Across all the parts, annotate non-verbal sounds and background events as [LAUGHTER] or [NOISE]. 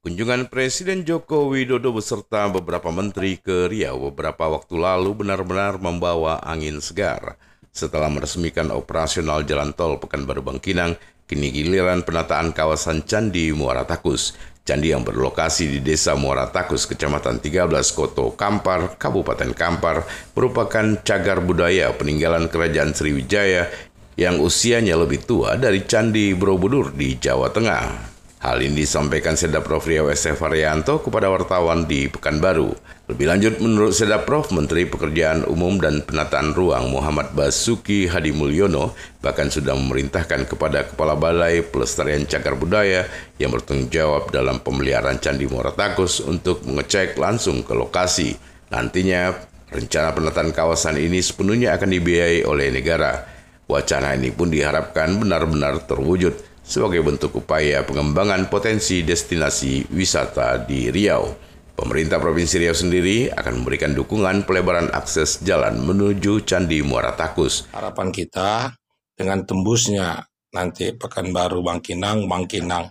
Kunjungan Presiden Joko Widodo beserta beberapa menteri ke Riau beberapa waktu lalu benar-benar membawa angin segar. Setelah meresmikan operasional jalan tol Pekanbaru Bangkinang, kini giliran penataan kawasan Candi Muara Takus. Candi yang berlokasi di Desa Muara Takus, Kecamatan 13 Koto Kampar, Kabupaten Kampar, merupakan cagar budaya peninggalan Kerajaan Sriwijaya yang usianya lebih tua dari Candi Borobudur di Jawa Tengah. Hal ini disampaikan Sedaprov Riau SF Haryanto kepada wartawan di Pekanbaru. Lebih lanjut, menurut Sedaprov, Menteri Pekerjaan Umum dan Penataan Ruang Muhammad Basuki Hadi Mulyono bahkan sudah memerintahkan kepada Kepala Balai Pelestarian Cagar Budaya yang bertanggung jawab dalam pemeliharaan Candi Muara Takus untuk mengecek langsung ke lokasi. Nantinya, rencana penataan kawasan ini sepenuhnya akan dibiayai oleh negara. Wacana ini pun diharapkan benar-benar terwujud sebagai bentuk upaya pengembangan potensi destinasi wisata di Riau. Pemerintah Provinsi Riau sendiri akan memberikan dukungan pelebaran akses jalan menuju Candi Muara Takus. Harapan kita dengan tembusnya nanti Pekanbaru Bangkinang, Bangkinang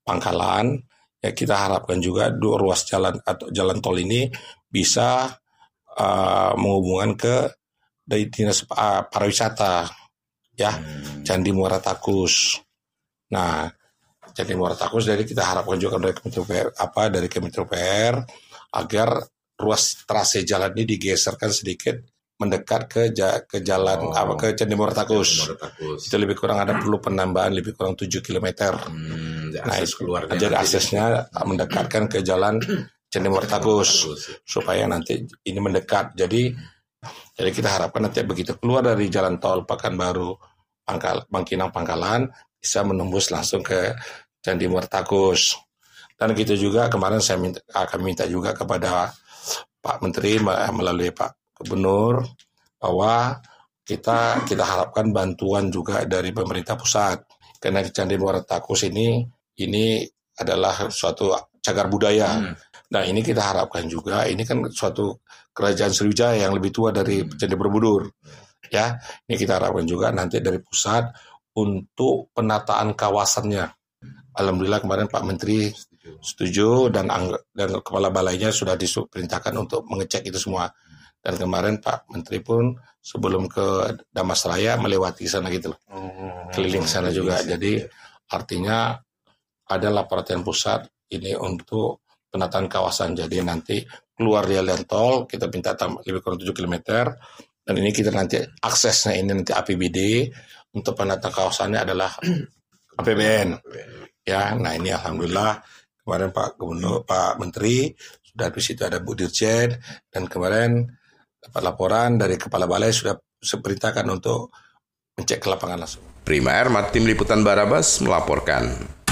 Pangkalan, ya kita harapkan juga dua ruas jalan atau jalan tol ini bisa uh, menghubungkan ke dari dinas uh, pariwisata ya hmm. Candi Muara Takus Nah, jadi Muara Takus jadi kita harapkan juga dari Kementerian PR, apa dari Kementerian PR agar ruas trase jalan ini digeserkan sedikit mendekat ke ke jalan oh, apa ke Candi Muara Takus. Itu lebih kurang ada perlu penambahan lebih kurang 7 km. Hmm, nah, akses keluarnya jadi aksesnya mendekatkan ke jalan Candi Muara Takus supaya nanti ini mendekat. Jadi jadi kita harapkan nanti begitu keluar dari jalan tol Pekanbaru Pangkal Bangkinang Pangkalan bisa menembus langsung ke Candi Murtakus. Dan gitu juga kemarin saya minta, akan minta juga kepada Pak Menteri melalui Pak Gubernur bahwa kita kita harapkan bantuan juga dari pemerintah pusat karena Candi Muara Takus ini ini adalah suatu cagar budaya. Hmm. Nah ini kita harapkan juga ini kan suatu kerajaan Sriwijaya yang lebih tua dari hmm. Candi Borobudur. Ya, ini kita harapkan juga nanti dari pusat untuk penataan kawasannya. Alhamdulillah kemarin Pak Menteri setuju dan dan kepala balainya sudah diperintahkan untuk mengecek itu semua. Dan kemarin Pak Menteri pun sebelum ke Damasraya melewati sana gitu loh. Oh, Keliling sana juga. Jadi artinya ada laporan pusat ini untuk penataan kawasan. Jadi nanti keluar dari tol kita minta lebih kurang 7 km dan ini kita nanti aksesnya ini nanti APBD untuk penata kawasannya adalah [CLEARS THROAT] APBN. Ya, nah ini alhamdulillah kemarin Pak Gubernur, Pak Menteri sudah di situ ada Bu Dirjen dan kemarin dapat laporan dari Kepala Balai sudah seperintahkan untuk mencek ke lapangan langsung. Prima Ermat, Tim Liputan Barabas melaporkan.